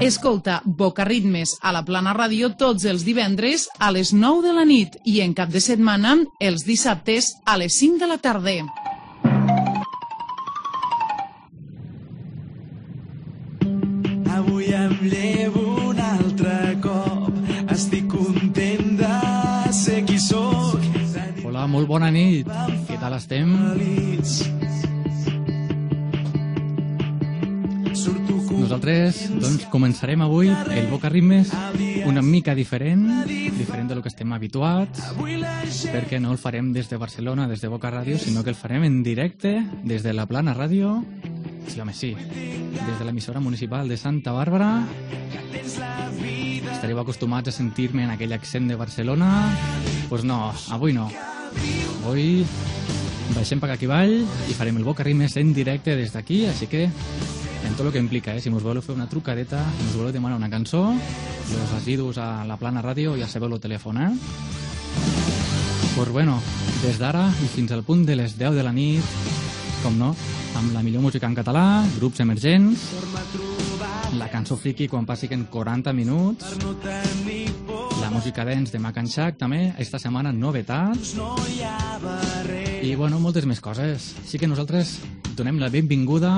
Escolta Bocaritmes a la Plana Ràdio tots els divendres a les 9 de la nit i en cap de setmana els dissabtes a les 5 de la tarda. Avui em llevo un altre cop. Estic content de ser qui sóc. Hola, molt bona nit. Què tal estem? Feliç. 3. Doncs començarem avui el Boca Ritmes una mica diferent, diferent del que estem habituats, perquè no el farem des de Barcelona, des de Boca Ràdio, sinó que el farem en directe des de la Plana Ràdio, sí, home, sí, des de l'emissora municipal de Santa Bàrbara. Estareu acostumats a sentir-me en aquell accent de Barcelona. Doncs pues no, avui no. Avui baixem per aquí avall i farem el Boca Ritmes en directe des d'aquí, així que en tot el que implica, eh? si us voleu fer una trucadeta, us voleu demanar una cançó, els residus a la plana ràdio, ja sabeu el telèfon, eh? Pues bueno, des d'ara i fins al punt de les 10 de la nit, com no, amb la millor música en català, grups emergents, la cançó friki quan passi en 40 minuts, la música dance de Mac and Shack també, esta setmana novetats, i bueno, moltes més coses. Així que nosaltres donem la benvinguda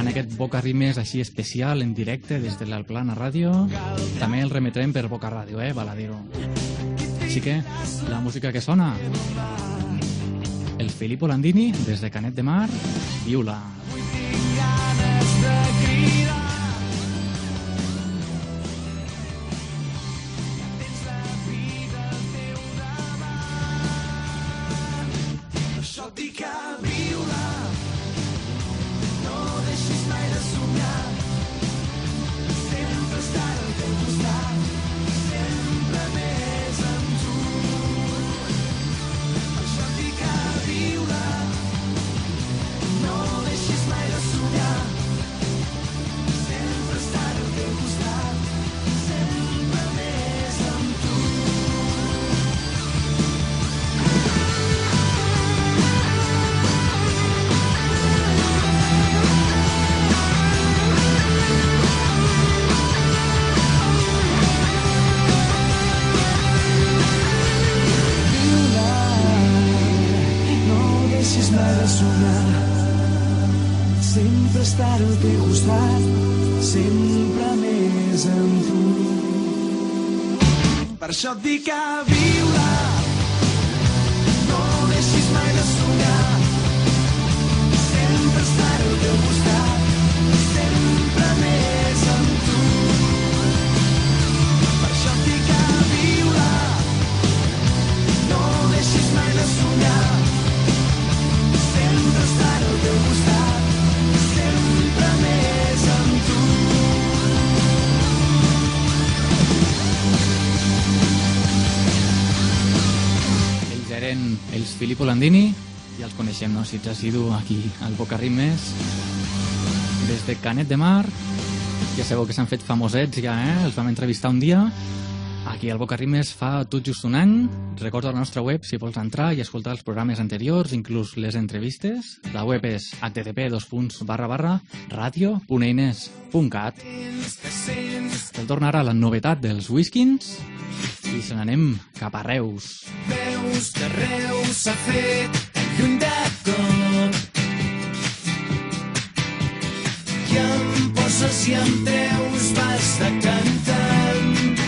en aquest Boca Rimes així especial en directe des de la Plana Ràdio. També el remetrem per Boca Ràdio, eh, val a dir-ho. Així que la música que sona el Filippo Landini des de Canet de Mar, Viula. Això Per això et Landini, ja els coneixem, no? Si ets assidu aquí al Boca Ritmes, des de Canet de Mar, ja sabeu que s'han fet famosets ja, eh? Els vam entrevistar un dia, aquí al Boca Ritmes fa tot just un any. Recorda la nostra web si vols entrar i escoltar els programes anteriors, inclús les entrevistes. La web és http radio.eines.cat Cal tornar a la novetat dels Whiskins i se n'anem cap a Reus. Veus que Reus s'ha fet lluny de tot. I em poses i em treus, vas de cantant.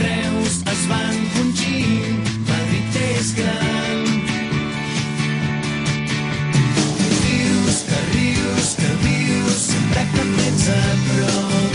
Reus es va encongint, Madrid és gran. Dius que rius, que vius, sempre que em tens a prop.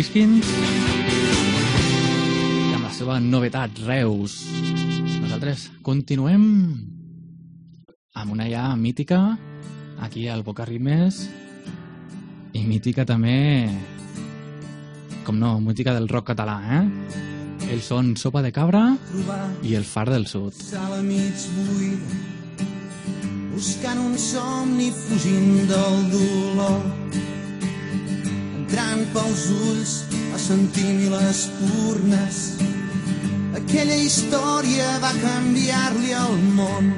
Els Whiskins i amb la seva novetat, Reus. Nosaltres continuem amb una ja mítica aquí al Boca Rimes i mítica també com no, mítica del rock català, eh? Ells són Sopa de Cabra i El Far del Sud. Sala mig buida, buscant un somni fugint del dolor. Entrant pels ulls a sentir mil espurnes. Aquella història va canviar-li el món.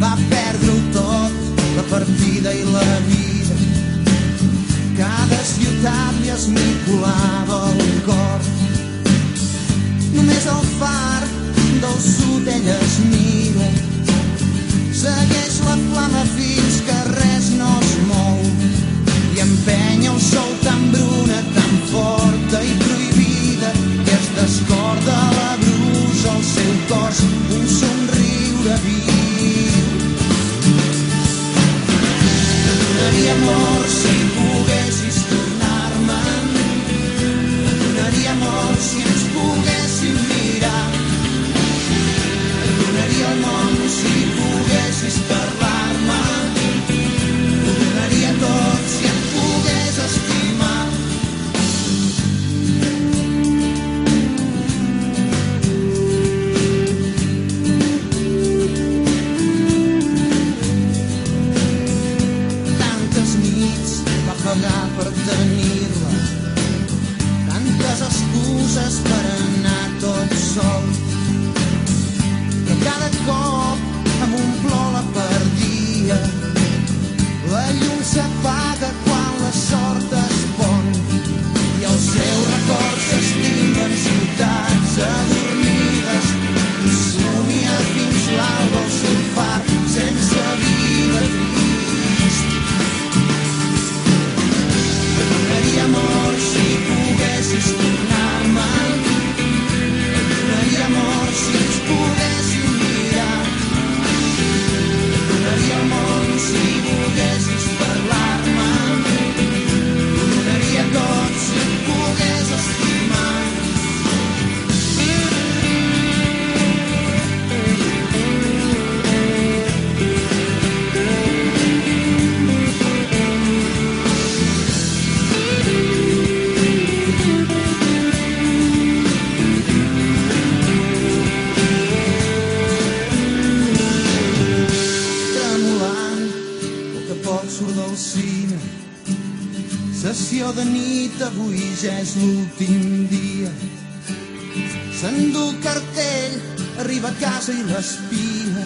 Va perdre-ho tot, la partida i la vida. Cada ciutat li esmicolava el cor. Només el far del sud ella es mira. Segueix la flama fins que res no es mou al seu cos ja és l'últim dia. S'endú el cartell, arriba a casa i l'espia.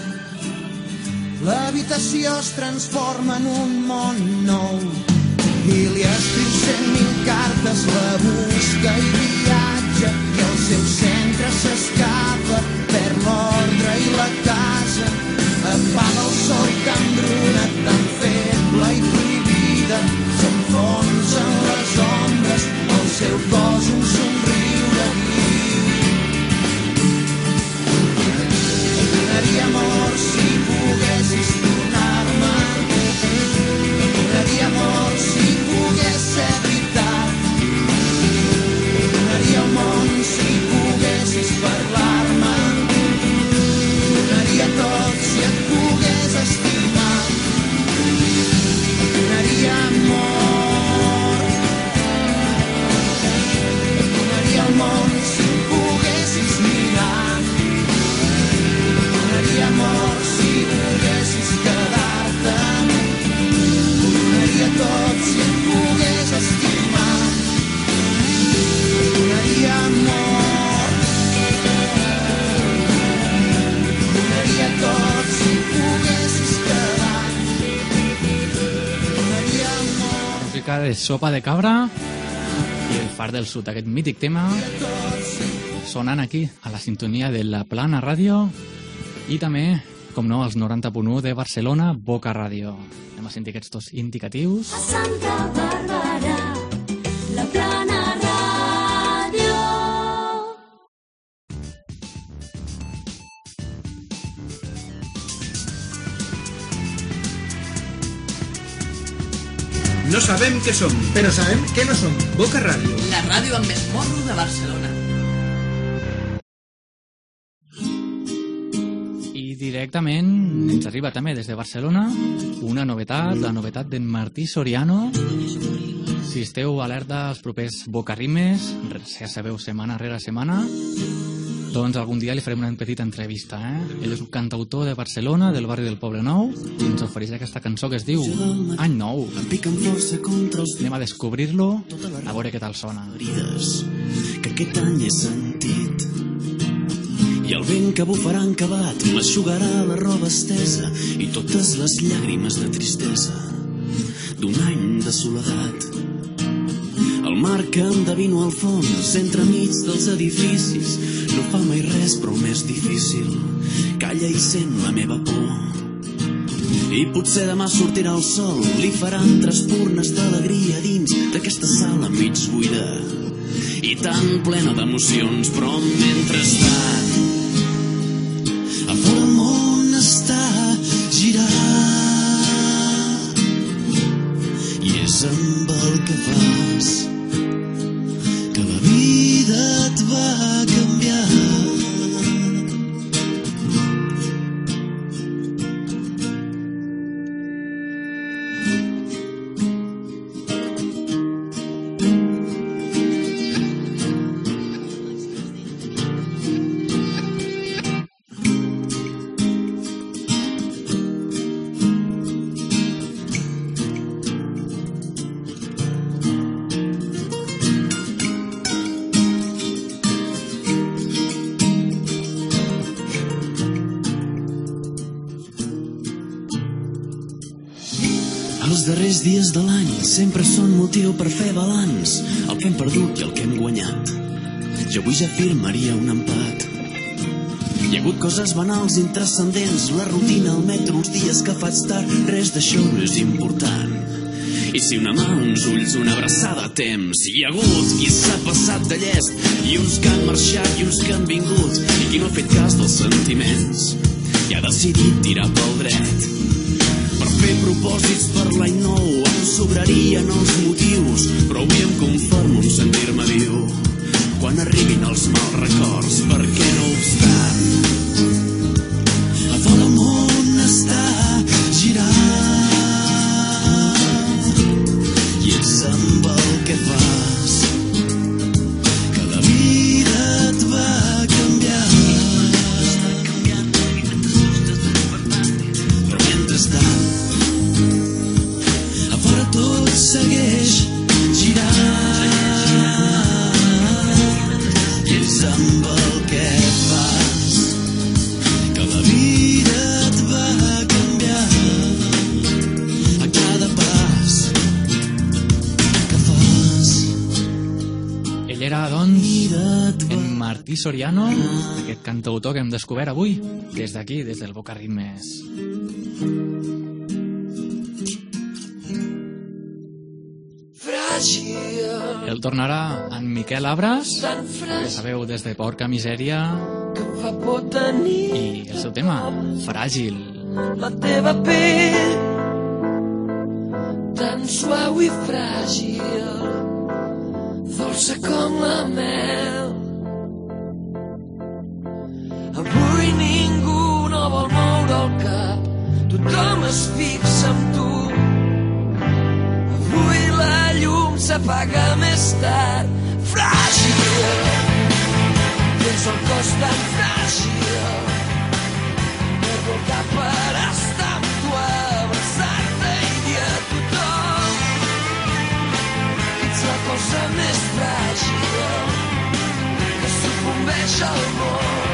L'habitació es transforma en un món nou i li escriu cent mil cartes, la busca i viatja i el seu centre s'escapa, perd l'ordre i la casa apaga el sol que embruna seu cos Música de Sopa de Cabra i El Far del Sud, aquest mític tema sonant aquí, a la sintonia de la Plana Ràdio i també, com no, als 90.1 de Barcelona, Boca Ràdio. Anem a sentir aquests dos indicatius. A Santa Bàrbara, No sabem què som. Però sabem que no som. Boca Ràdio. La ràdio amb més morro de Barcelona. I directament ens arriba també des de Barcelona una novetat, la novetat d'en Martí Soriano. Si esteu alerta als propers bocarrimes, ja sabeu, setmana rere setmana, doncs algun dia li farem una petita entrevista. Eh? Ell és un cantautor de Barcelona, del barri del Poble Nou, i ens ofereix aquesta cançó que es diu Any Nou. Anem a descobrir-lo, a veure què tal sona. que aquest any he sentit. I el vent que bufarà en cavat m'aixugarà la roba estesa i totes les llàgrimes de tristesa d'un any de soledat. Mar que endevino al fons, entremig dels edificis, no fa mai res però més difícil. Calla i sent la meva por. I potser demà sortirà el sol, li faran tres purnes d'alegria dins d'aquesta sala mig buida i tan plena d'emocions, però mentrestant a fora el món està girant i és amb el que fas Darrers dies de l'any sempre són motiu per fer balanç, el que hem perdut i el que hem guanyat. Jo avui ja firmaria un empat. Hi ha hagut coses banals, intrascendents, la rutina, el metro, els dies que faig tard, res d'això no és important. I si una mà, uns ulls, una abraçada a temps, hi ha hagut qui s'ha passat de llest, i uns que han marxat i uns que han vingut, i qui no ha fet cas dels sentiments, i ha decidit tirar pel dret. Propòsits per l'any nou em sobrarien els motius, però avui em conformo en sentir-me viu. Quan arribin els mals Soriano, aquest cantautor que hem descobert avui, des d'aquí, des del Boca Ritmes. El tornarà en Miquel Abras, que sabeu des de Porca Misèria, i el seu tema, Fràgil. la teva pell tan suau i fràgil dolça com la mel es fixa en tu. Avui la llum s'apaga més tard. Fràgil tens el cos tan fràgil Perdo el cap per estar amb tu, abraçar-te i dir a tothom ets la cosa més fràgil que sucumbeix al món.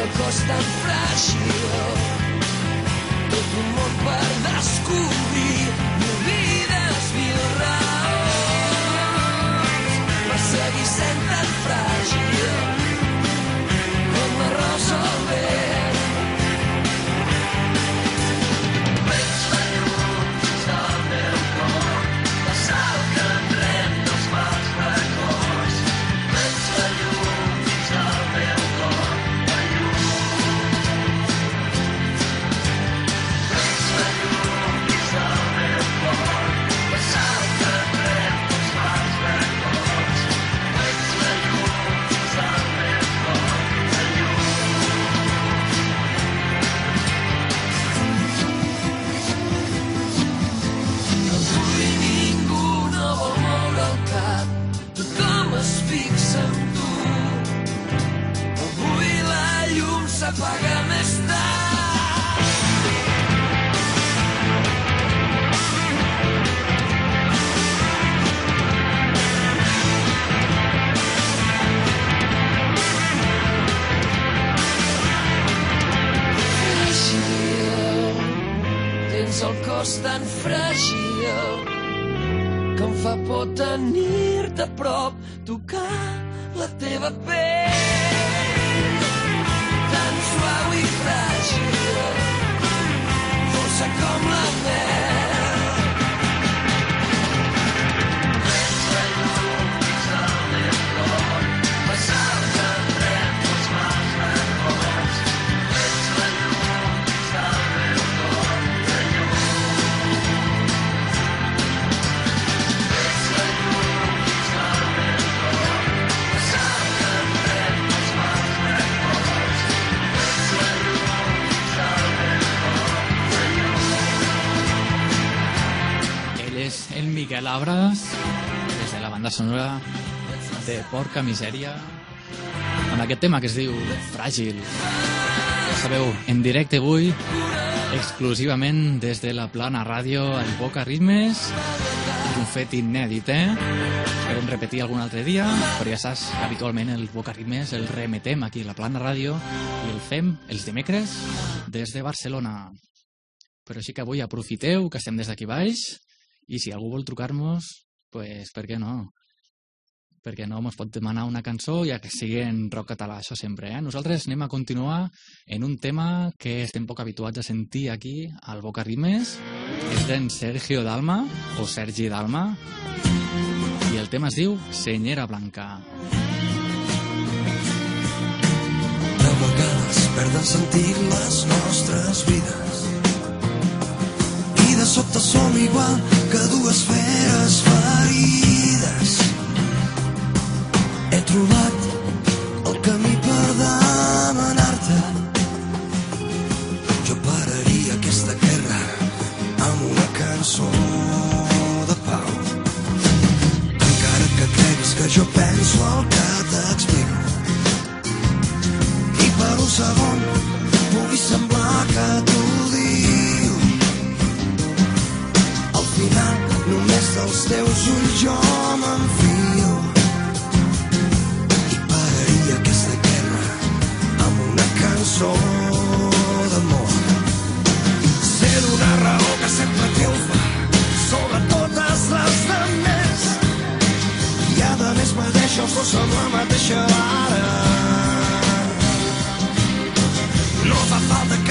El cos tan fràgil. Tot un món per descobrir. Rosa al de Porca Misèria, amb aquest tema que es diu Fràgil. Ja sabeu, en directe avui, exclusivament des de la Plana Ràdio al Boca Ritmes, és un fet inèdit, eh? Esperem repetir algun altre dia, però ja saps habitualment el Boca Ritmes el remetem aquí a la Plana Ràdio i el fem els dimecres des de Barcelona. Però sí que avui aprofiteu que estem des d'aquí baix i si algú vol trucar-nos, pues, per què no? Per què no mos pot demanar una cançó, ja que sigui en rock català, això sempre, eh? Nosaltres anem a continuar en un tema que estem poc habituats a sentir aquí, al Boca Rimes. És d'en Sergio Dalma, o Sergi Dalma, i el tema es diu Senyera Blanca. De vegades perden sentit les nostres vides i de sobte som igual que dues feres ferides. Trobat el camí per demanar-te. Jo pararia aquesta guerra amb una cançó de pau. Encara que creguis que jo penso el que t'explico i per un segon pugui semblar que t'ho diu. Al final, només dels teus ulls jo m'enfio cançó d'amor. Sé d'una raó que sempre triomfa sobre totes les demés i a més mateix els dos amb la mateixa vara. No fa falta que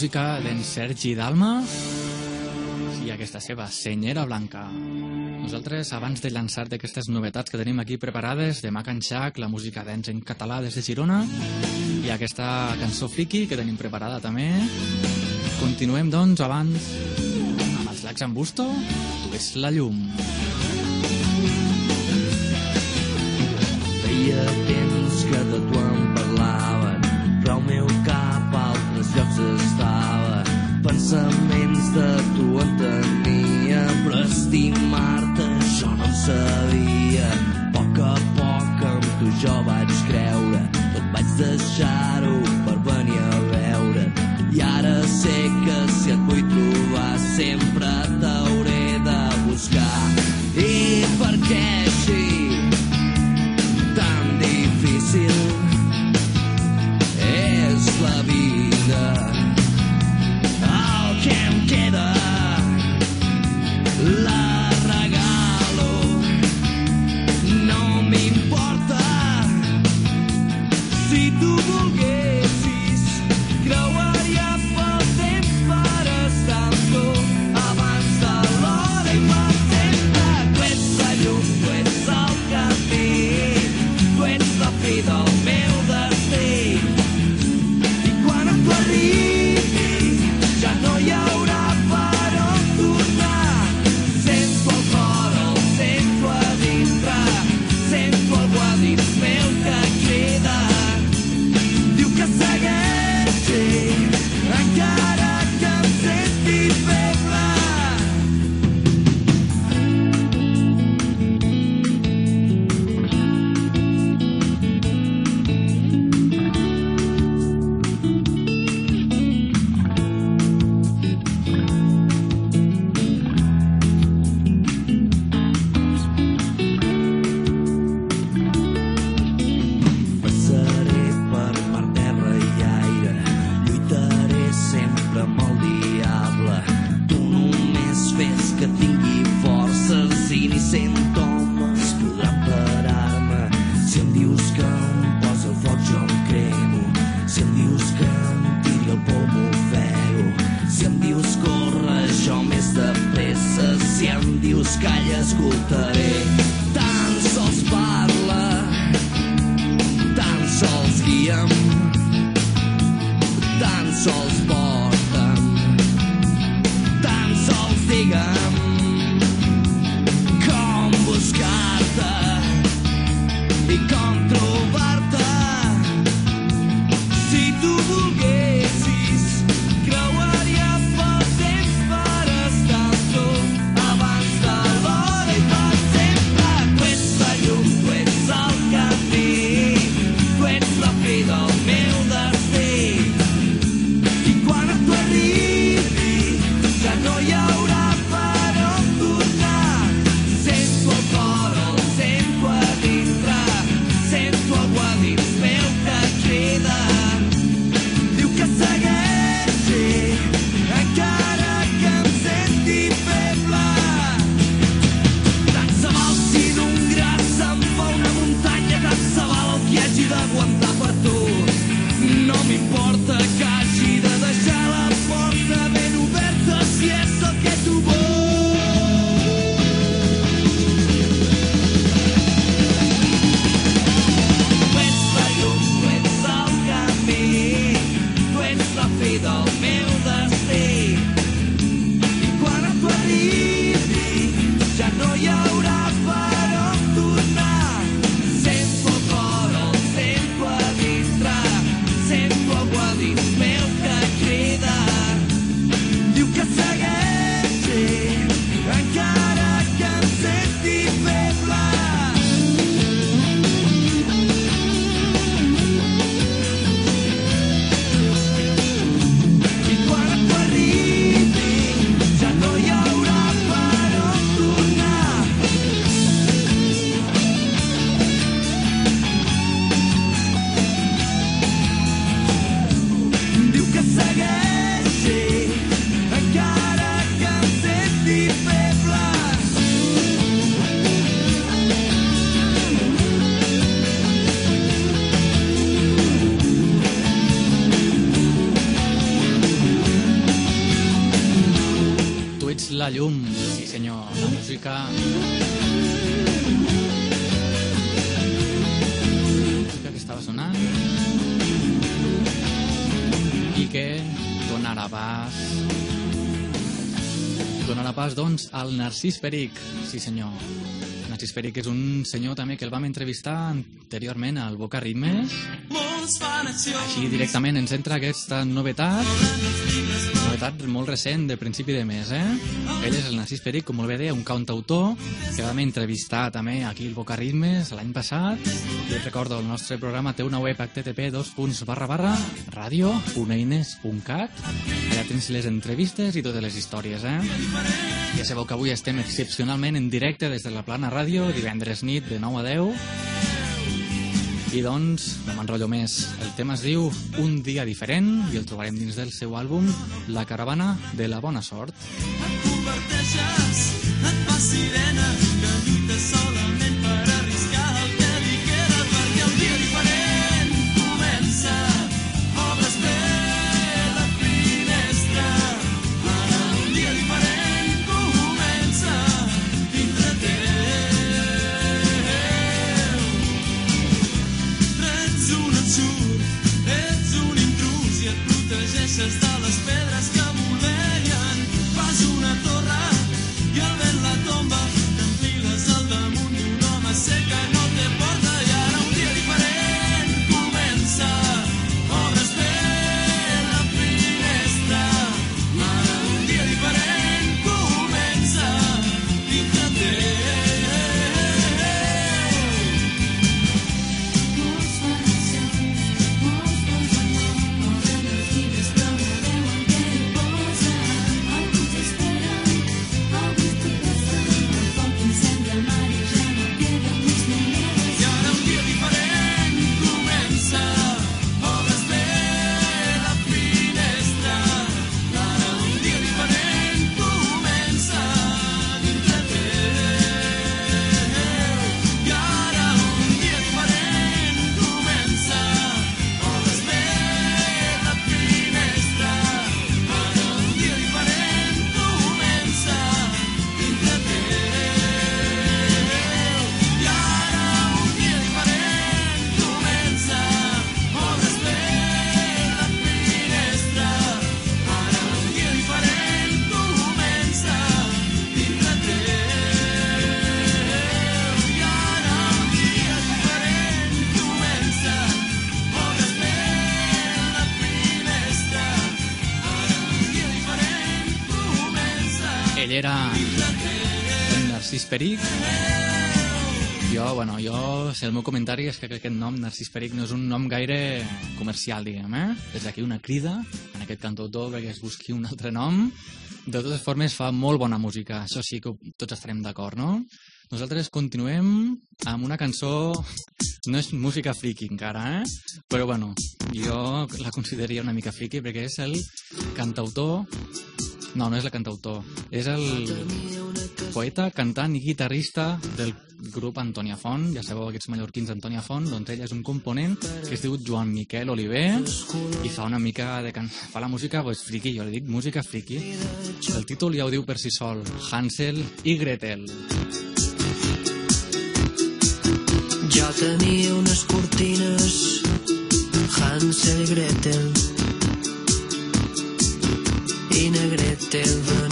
música d'en Sergi Dalma i aquesta seva senyera blanca. Nosaltres, abans de llançar d'aquestes novetats que tenim aquí preparades, de Mac and Jack, la música d'ens en català des de Girona, i aquesta cançó Friki que tenim preparada també, continuem, doncs, abans amb els lacs en busto, tu és la llum. Veia temps que de tu nunca. Música que estava sonant i que donarà pas donarà pas, doncs, al Narcís Peric. Sí, senyor. Narcís Peric és un senyor també que el vam entrevistar anteriorment al Boca Ritmes. Així directament ens entra aquesta novetat, novetat molt recent, de principi de mes, eh? Ell és el Narcís Peric, com molt bé deia, un cantautor que vam entrevistar també aquí al Boca Ritmes l'any passat. I et recordo, el nostre programa té una web http dos punts barra barra radio.eines.cat Allà tens les entrevistes i totes les històries, eh? Ja sabeu que avui estem excepcionalment en directe des de la Plana Ràdio, divendres nit de 9 a 10. I doncs, no m'enrotllo més. El tema es diu Un dia diferent i el trobarem dins del seu àlbum La caravana de la bona sort. converteixes, et fas Peric. Jo, bueno, jo, si el meu comentari és que crec que aquest nom, Narcís Peric, no és un nom gaire comercial, diguem, eh? Des d'aquí una crida en aquest cantautor perquè es busqui un altre nom. De totes formes, fa molt bona música, això sí que tots estarem d'acord, no? Nosaltres continuem amb una cançó... No és música friki encara, eh? Però, bueno, jo la consideraria una mica friki perquè és el cantautor no, no és el cantautor. És el poeta, cantant i guitarrista del grup Antònia Font. Ja sabeu, aquests mallorquins Antònia Font, doncs ell és un component que es diu Joan Miquel Oliver i fa una mica de... Can... fa la música pues, friki, jo li dic música friki. El títol ja ho diu per si sol, Hansel i Gretel. Jo tenia unes cortines Hansel i Gretel i na Gretel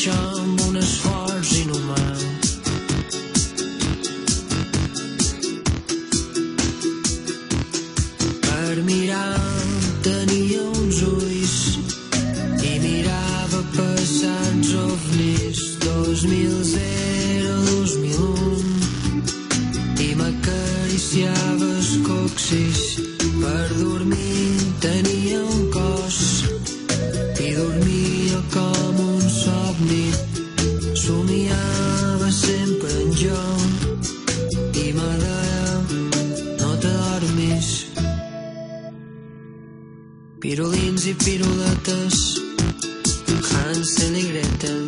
i tot Pirulins i piruletes, Hansel i Gretel.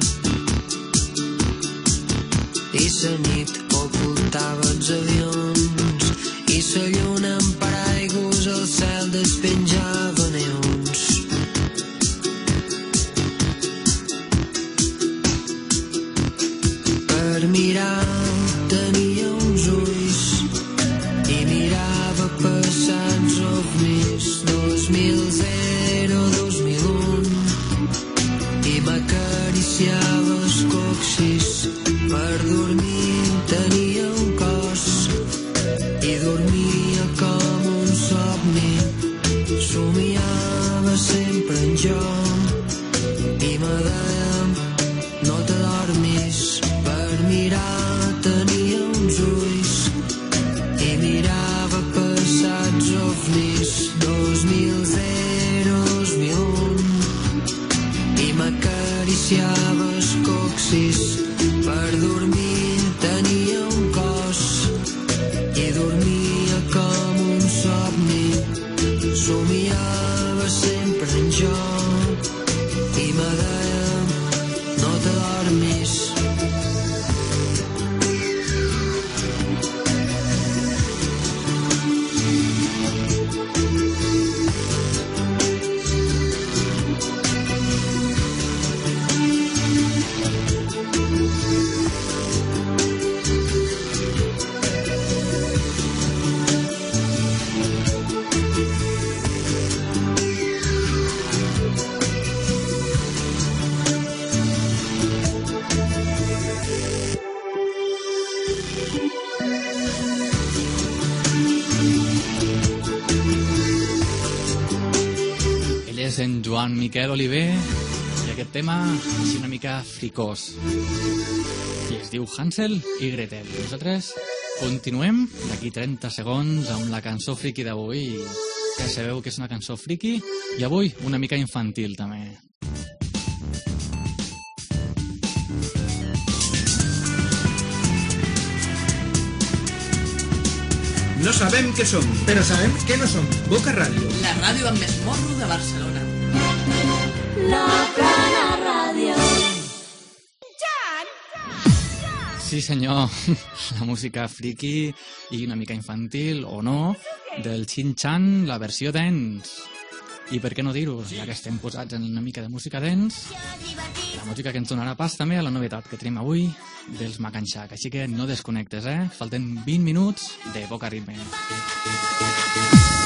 I la nit ocultava els avions, i la lluna amb paraigus al cel despenjava neons. Per mirar Miquel Oliver i aquest tema és una mica fricós. I es diu Hansel i Gretel. I nosaltres continuem d'aquí 30 segons amb la cançó friki d'avui. Ja sabeu que és una cançó friki i avui una mica infantil també. No sabem què som, però sabem què no som. Boca Ràdio. La ràdio amb més morro de Barcelona. Plana ràdio. Sí, senyor, la música friki i una mica infantil, o no, del Chin Chan, la versió dance. I per què no dir-ho, ja que estem posats en una mica de música dance, la música que ens donarà pas també a la novetat que tenim avui dels Macanxac. Així que no desconnectes, eh? Falten 20 minuts de poca ritme. Quan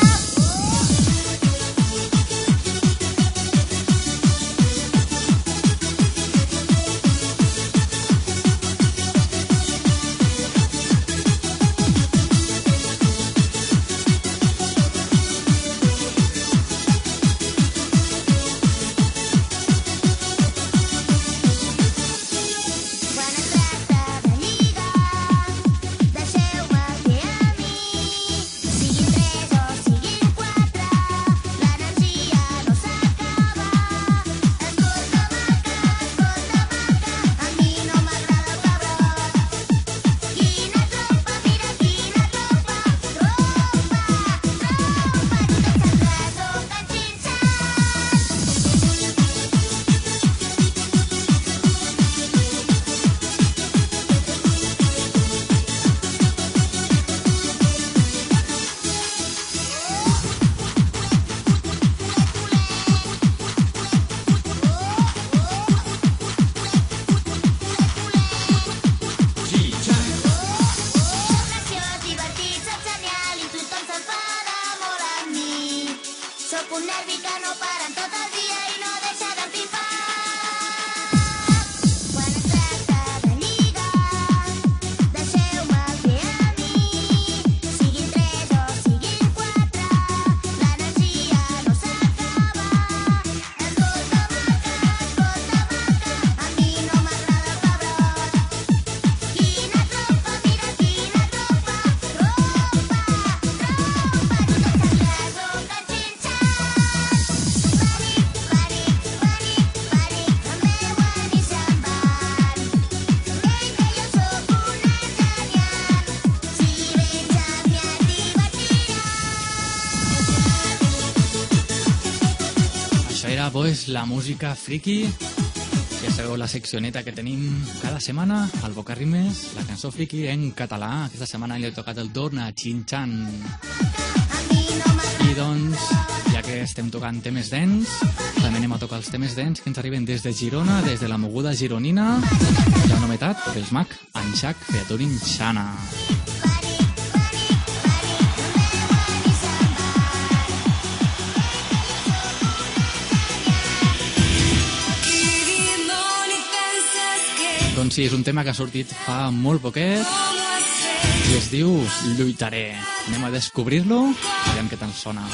la música friki. Ja sabeu la seccioneta que tenim cada setmana al Bocarrimes, la cançó friki en català. Aquesta setmana li ha tocat el torn a Chin Chan. I doncs, ja que estem tocant temes dents, també anem a tocar els temes dents que ens arriben des de Girona, des de la moguda gironina. Hi ha una novetat dels Mac Anxac Featuring Xana. Doncs sí, és un tema que ha sortit fa molt poquet i es diu Lluitaré. Anem a descobrir-lo, aviam què tal sona.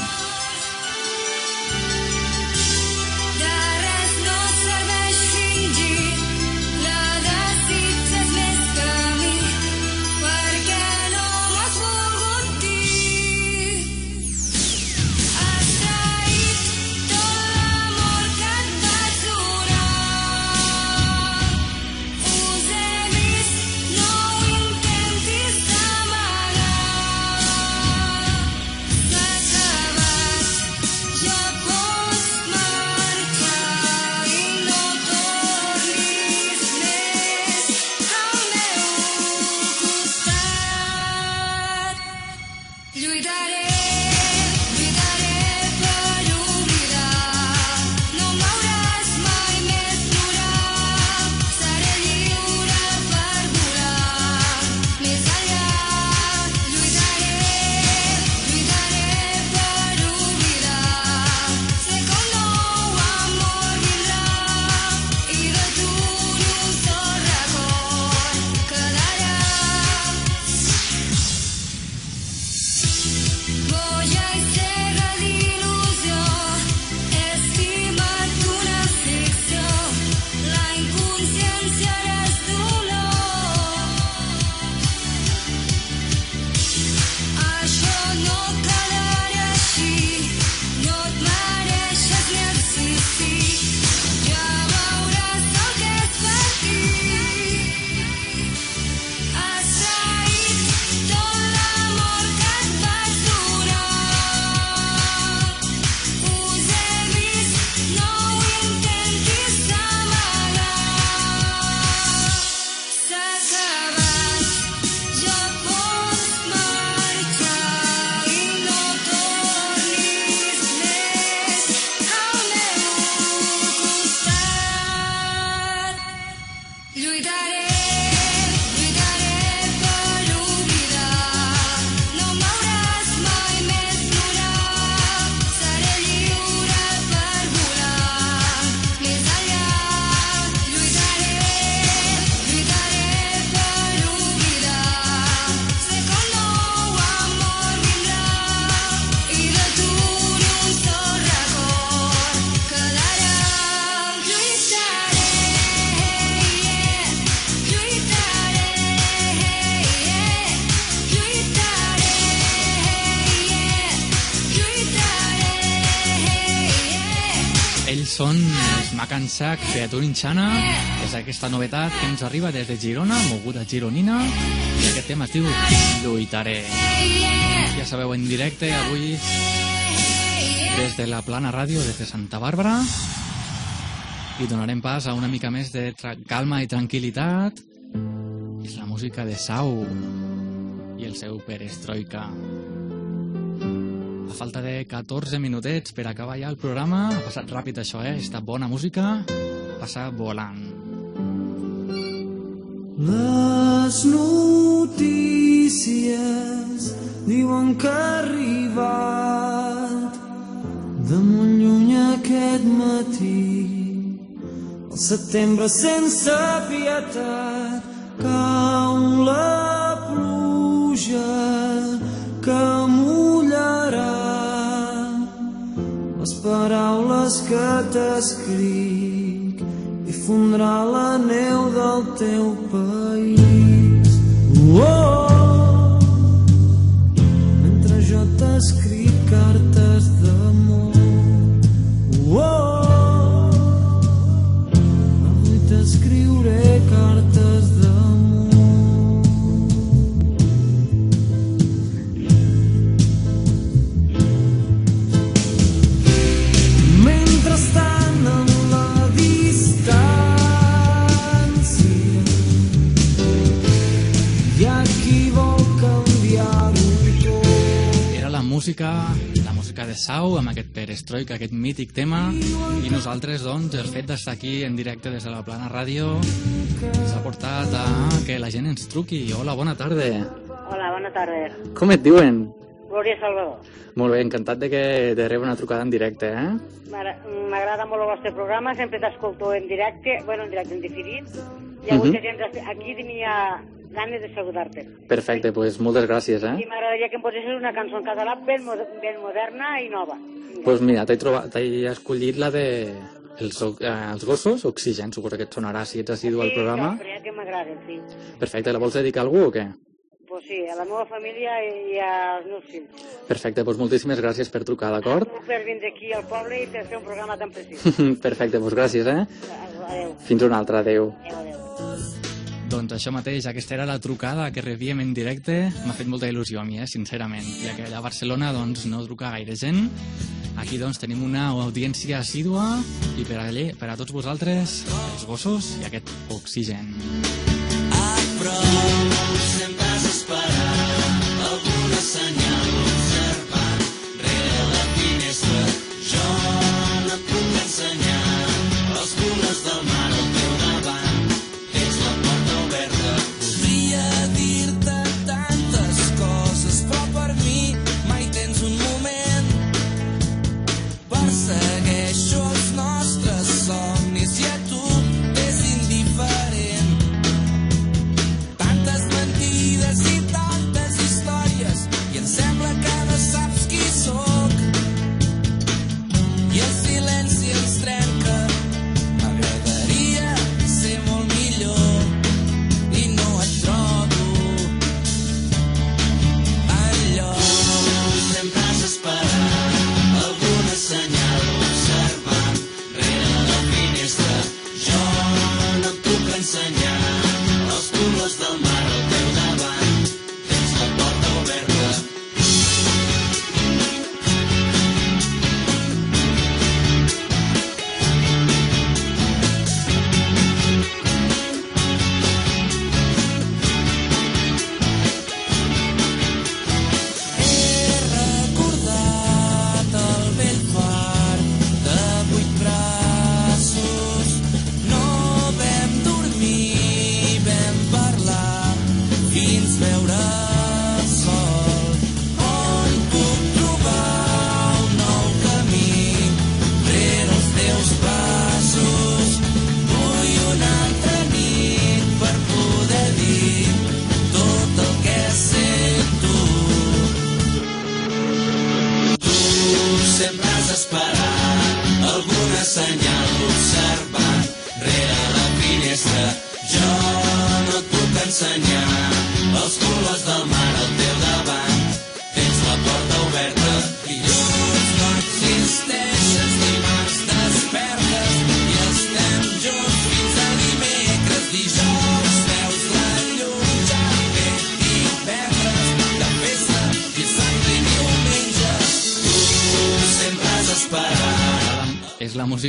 Sac Creatura Inxana. És aquesta novetat que ens arriba des de Girona, moguda gironina. I aquest tema es diu Lluitaré. Ja sabeu, en directe avui des de la Plana Ràdio, des de Santa Bàrbara. I donarem pas a una mica més de calma i tranquil·litat. És la música de Sau i el seu Perestroika. A falta de 14 minutets per acabar ja el programa, ha passat ràpid això, eh? Esta bona música passa volant. Les notícies diuen que ha arribat de molt lluny aquest matí el setembre sense pietat cau la pluja paraules que t'escric i fondrà la neu del teu país. Oh, música, la música de Sau, amb aquest Perestroika, aquest mític tema, i nosaltres, doncs, el fet d'estar aquí en directe des de la Plana Ràdio ens ha portat a que la gent ens truqui. Hola, bona tarda. Hola, bona tarda. Com et diuen? Glòria Salvador. Molt bé, encantat de que de rebre una trucada en directe, eh? M'agra- M'agrada molt el vostre programa, sempre t'escolto en directe, bueno, en directe, en diferit, i avui Mhm. que tens aquí tenia ganes de saludar-te. Perfecte, doncs pues moltes gràcies, I eh? m'agradaria que em posessis una cançó en català ben, ben moderna i nova. Doncs pues mira, t'he trobat, t'he escollit la de els, eh, els gossos, Oxigen, suposo que et sonarà si ets assidu al programa. Sí, que m'agrada, sí. Perfecte, la vols dedicar a algú o què? Pues sí, a la meva família i als meus fills. Perfecte, doncs moltíssimes gràcies per trucar, d'acord? Tu per vindre aquí al poble i per fer un programa tan precis. Perfecte, doncs gràcies, eh? Adéu. Fins una altra, adeu. Adéu, adéu. Doncs això mateix, aquesta era la trucada que rebíem en directe. M'ha fet molta il·lusió a mi, eh, sincerament, ja que allà a Barcelona doncs, no truca gaire gent. Aquí doncs, tenim una audiència assídua i per a, per a tots vosaltres, els gossos i aquest oxigen. sempre has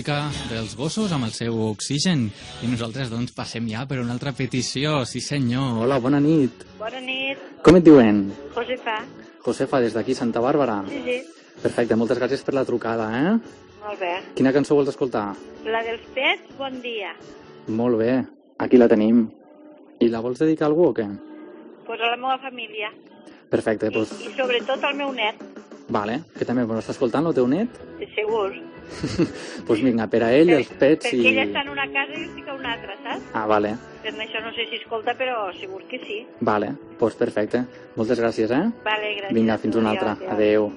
música dels gossos amb el seu oxigen i nosaltres doncs passem ja per una altra petició, sí senyor. Hola, bona nit. Bona nit, Com et diuen? Josefa. Josefa, des d'aquí, Santa Bàrbara. Sí, sí, Perfecte, moltes gràcies per la trucada, eh? molt bé. Quina cançó vols escoltar? La dels pets, bon dia. Molt bé, aquí la tenim. I la vols dedicar a algú o què? Pues a la meva família. Perfecte, doncs, I sobretot al meu net, vale, que també m'ho està escoltant el teu net? de segur. Doncs pues vinga, per a ell, els pets Perquè i... ella està en una casa i jo estic a una altra, saps? Ah, vale, Per això no sé si escolta, però segur que sí. vale, doncs pues perfecte. Moltes gràcies, eh? Vale, gràcies. Vinga, fins una altra. Adéu, Adeu.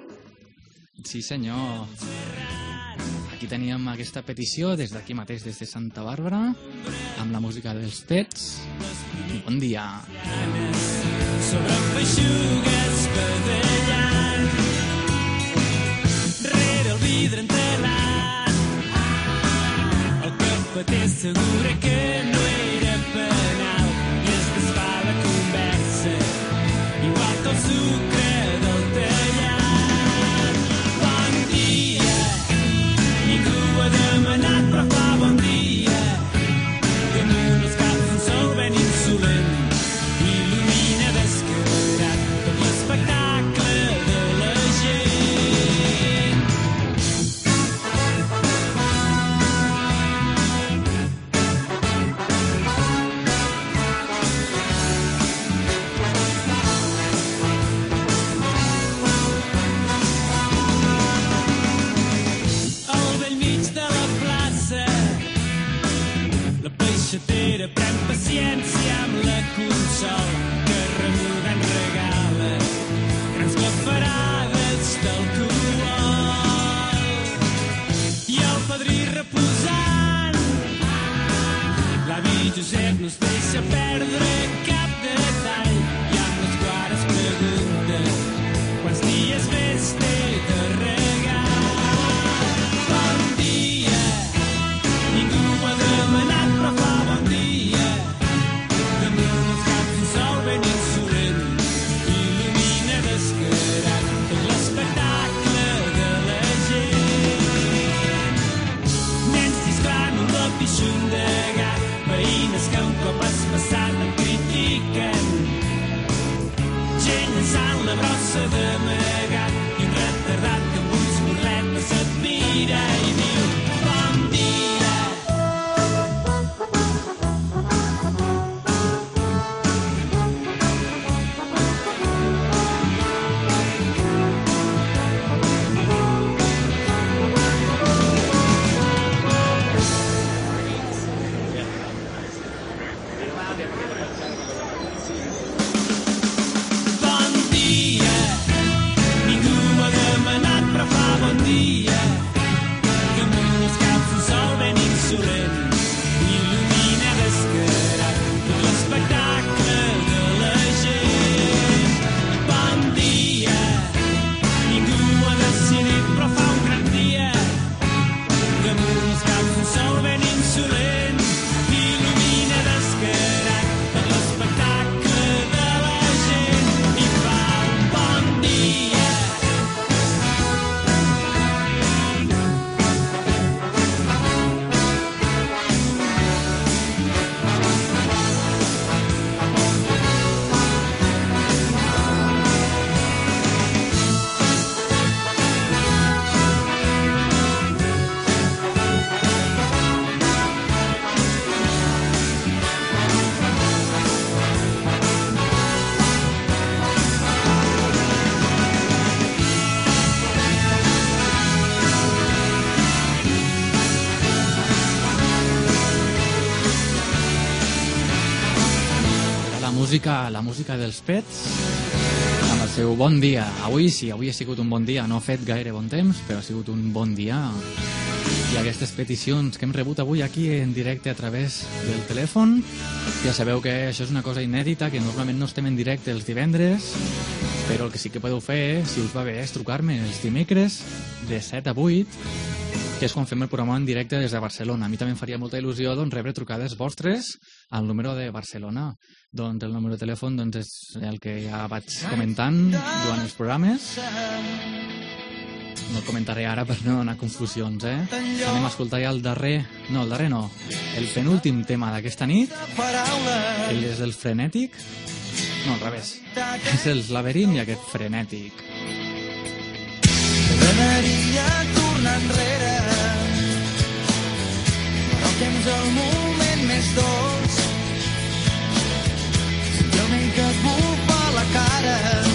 Sí, senyor. Aquí teníem aquesta petició des d'aquí mateix, des de Santa Bàrbara, amb la música dels pets. Bon dia. sobre feixugues badallant el cafeter assegura que no la peixatera pren paciència amb la consol que remuga en regala grans clafarades d'alcohol. I el padrí reposant l'avi Josep no es deixa perdre llançant la música, la música dels pets amb el seu bon dia. Avui sí, avui ha sigut un bon dia. No ha fet gaire bon temps, però ha sigut un bon dia. I aquestes peticions que hem rebut avui aquí en directe a través del telèfon, ja sabeu que això és una cosa inèdita, que normalment no estem en directe els divendres, però el que sí que podeu fer, si us va bé, és trucar-me els dimecres de 7 a 8 que és quan fem el programa en directe des de Barcelona. A mi també em faria molta il·lusió doncs, rebre trucades vostres al número de Barcelona. Doncs el número de telèfon doncs, és el que ja vaig comentant durant els programes. no el comentaré ara per no anar a confusions, eh? Anem a escoltar ja el darrer... No, el darrer no. El penúltim tema d'aquesta nit. Ell és el frenètic. No, al revés. És el laberint i aquest frenètic. M'agradaria tornar enrere. Però el temps el moment més dolç. El vent que et bufa la cara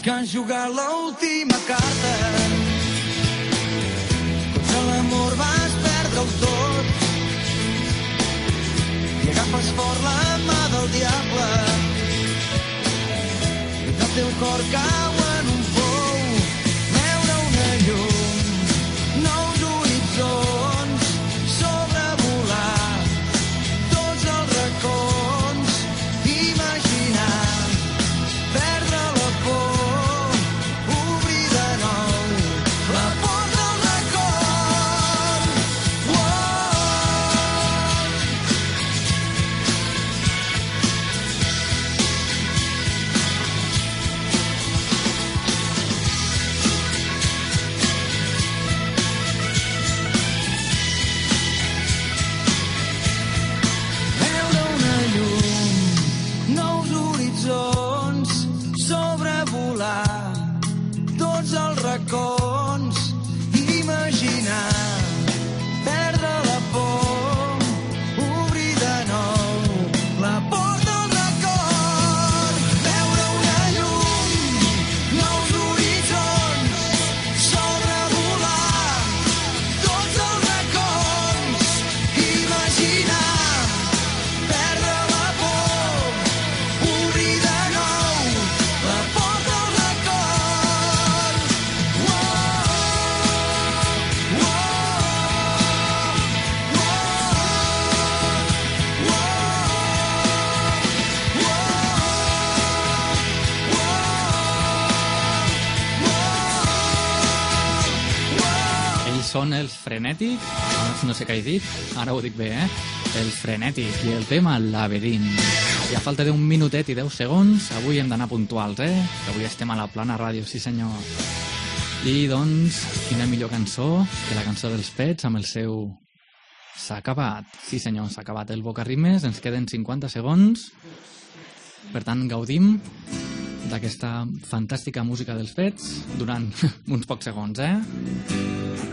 Dius que has jugat l'última carta, contra l'amor vas perdre-ho tot. I agafes fort la mà del diable. I el teu cor cau sé què he dit, ara ho dic bé, eh? El frenètic i el tema laberint. I a falta d'un minutet i deu segons, avui hem d'anar puntuals, eh? Que avui estem a la plana ràdio, sí senyor. I doncs, quina millor cançó que la cançó dels Pets amb el seu S'ha acabat. Sí senyor, s'ha acabat el Bocarrimes, ens queden 50 segons. Per tant, gaudim d'aquesta fantàstica música dels Pets durant uns pocs segons, eh?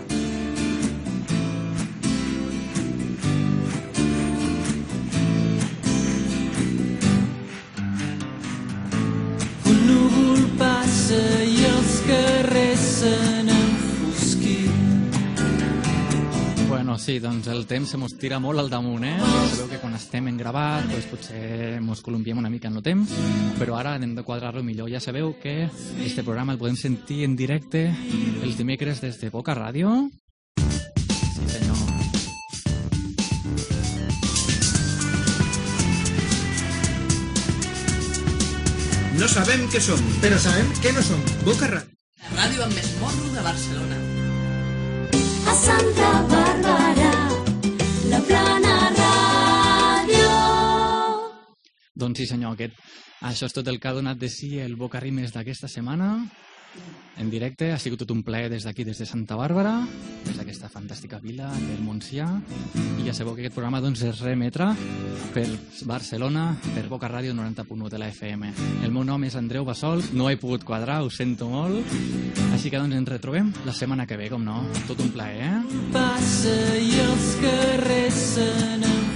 Doncs el temps se mos tira molt al damunt, eh? Ja sabeu que quan estem en gravat, doncs potser mos columpiem una mica en el temps, però ara hem de quadrar-lo millor. Ja sabeu que este programa el podem sentir en directe els dimecres des de Boca Ràdio. Sí, senyor. No sabem què som, però sabem què no som. Boca Ràdio. La ràdio amb més morro de Barcelona. A Santa Bàrbara, Doncs sí, senyor, aquest, això és tot el que ha donat de si el Boca Rimes d'aquesta setmana. En directe, ha sigut tot un plaer des d'aquí, des de Santa Bàrbara, des d'aquesta fantàstica vila del Montsià. I ja sabeu que aquest programa doncs, es remetrà per Barcelona, per Boca Ràdio 90.1 de la FM. El meu nom és Andreu Basol, no he pogut quadrar, ho sento molt. Així que doncs ens retrobem la setmana que ve, com no. Tot un plaer, eh? Passa i els carrers se.